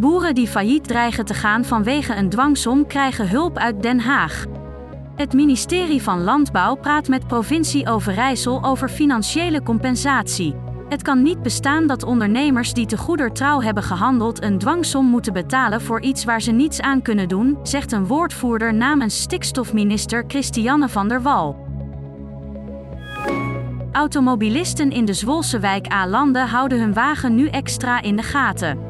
Boeren die failliet dreigen te gaan vanwege een dwangsom krijgen hulp uit Den Haag. Het ministerie van Landbouw praat met provincie Overijssel over financiële compensatie. Het kan niet bestaan dat ondernemers die te goeder trouw hebben gehandeld een dwangsom moeten betalen voor iets waar ze niets aan kunnen doen, zegt een woordvoerder namens stikstofminister Christiane van der Wal. Automobilisten in de Zwolse wijk A-Landen houden hun wagen nu extra in de gaten.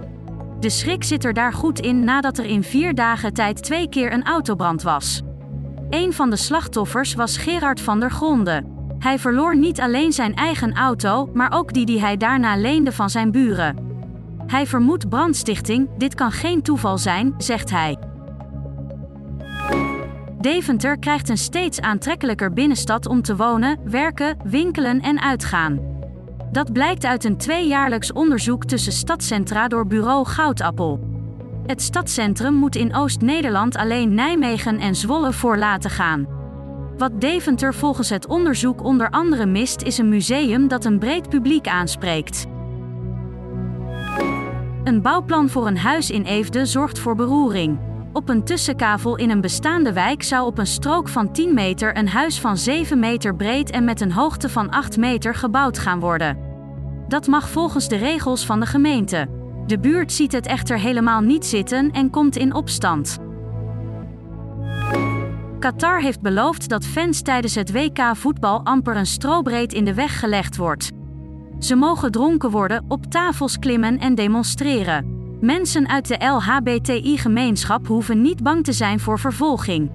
De schrik zit er daar goed in nadat er in vier dagen tijd twee keer een autobrand was. Een van de slachtoffers was Gerard van der Gronde. Hij verloor niet alleen zijn eigen auto, maar ook die die hij daarna leende van zijn buren. Hij vermoedt brandstichting, dit kan geen toeval zijn, zegt hij. Deventer krijgt een steeds aantrekkelijker binnenstad om te wonen, werken, winkelen en uitgaan. Dat blijkt uit een tweejaarlijks onderzoek tussen stadcentra door bureau Goudappel. Het stadscentrum moet in Oost-Nederland alleen Nijmegen en Zwolle voor laten gaan. Wat Deventer volgens het onderzoek onder andere mist, is een museum dat een breed publiek aanspreekt. Een bouwplan voor een huis in Eefde zorgt voor beroering. Op een tussenkavel in een bestaande wijk zou op een strook van 10 meter een huis van 7 meter breed en met een hoogte van 8 meter gebouwd gaan worden. Dat mag volgens de regels van de gemeente. De buurt ziet het echter helemaal niet zitten en komt in opstand. Qatar heeft beloofd dat fans tijdens het WK voetbal amper een strobreed in de weg gelegd wordt. Ze mogen dronken worden, op tafels klimmen en demonstreren. Mensen uit de LHBTI-gemeenschap hoeven niet bang te zijn voor vervolging.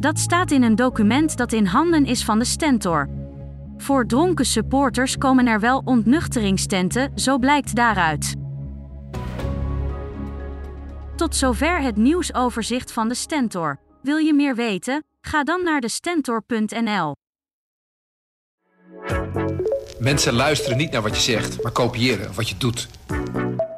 Dat staat in een document dat in handen is van de Stentor. Voor dronken supporters komen er wel ontnuchteringstenten, zo blijkt daaruit. Tot zover het nieuwsoverzicht van de Stentor. Wil je meer weten? Ga dan naar de stentor.nl. Mensen luisteren niet naar wat je zegt, maar kopiëren wat je doet.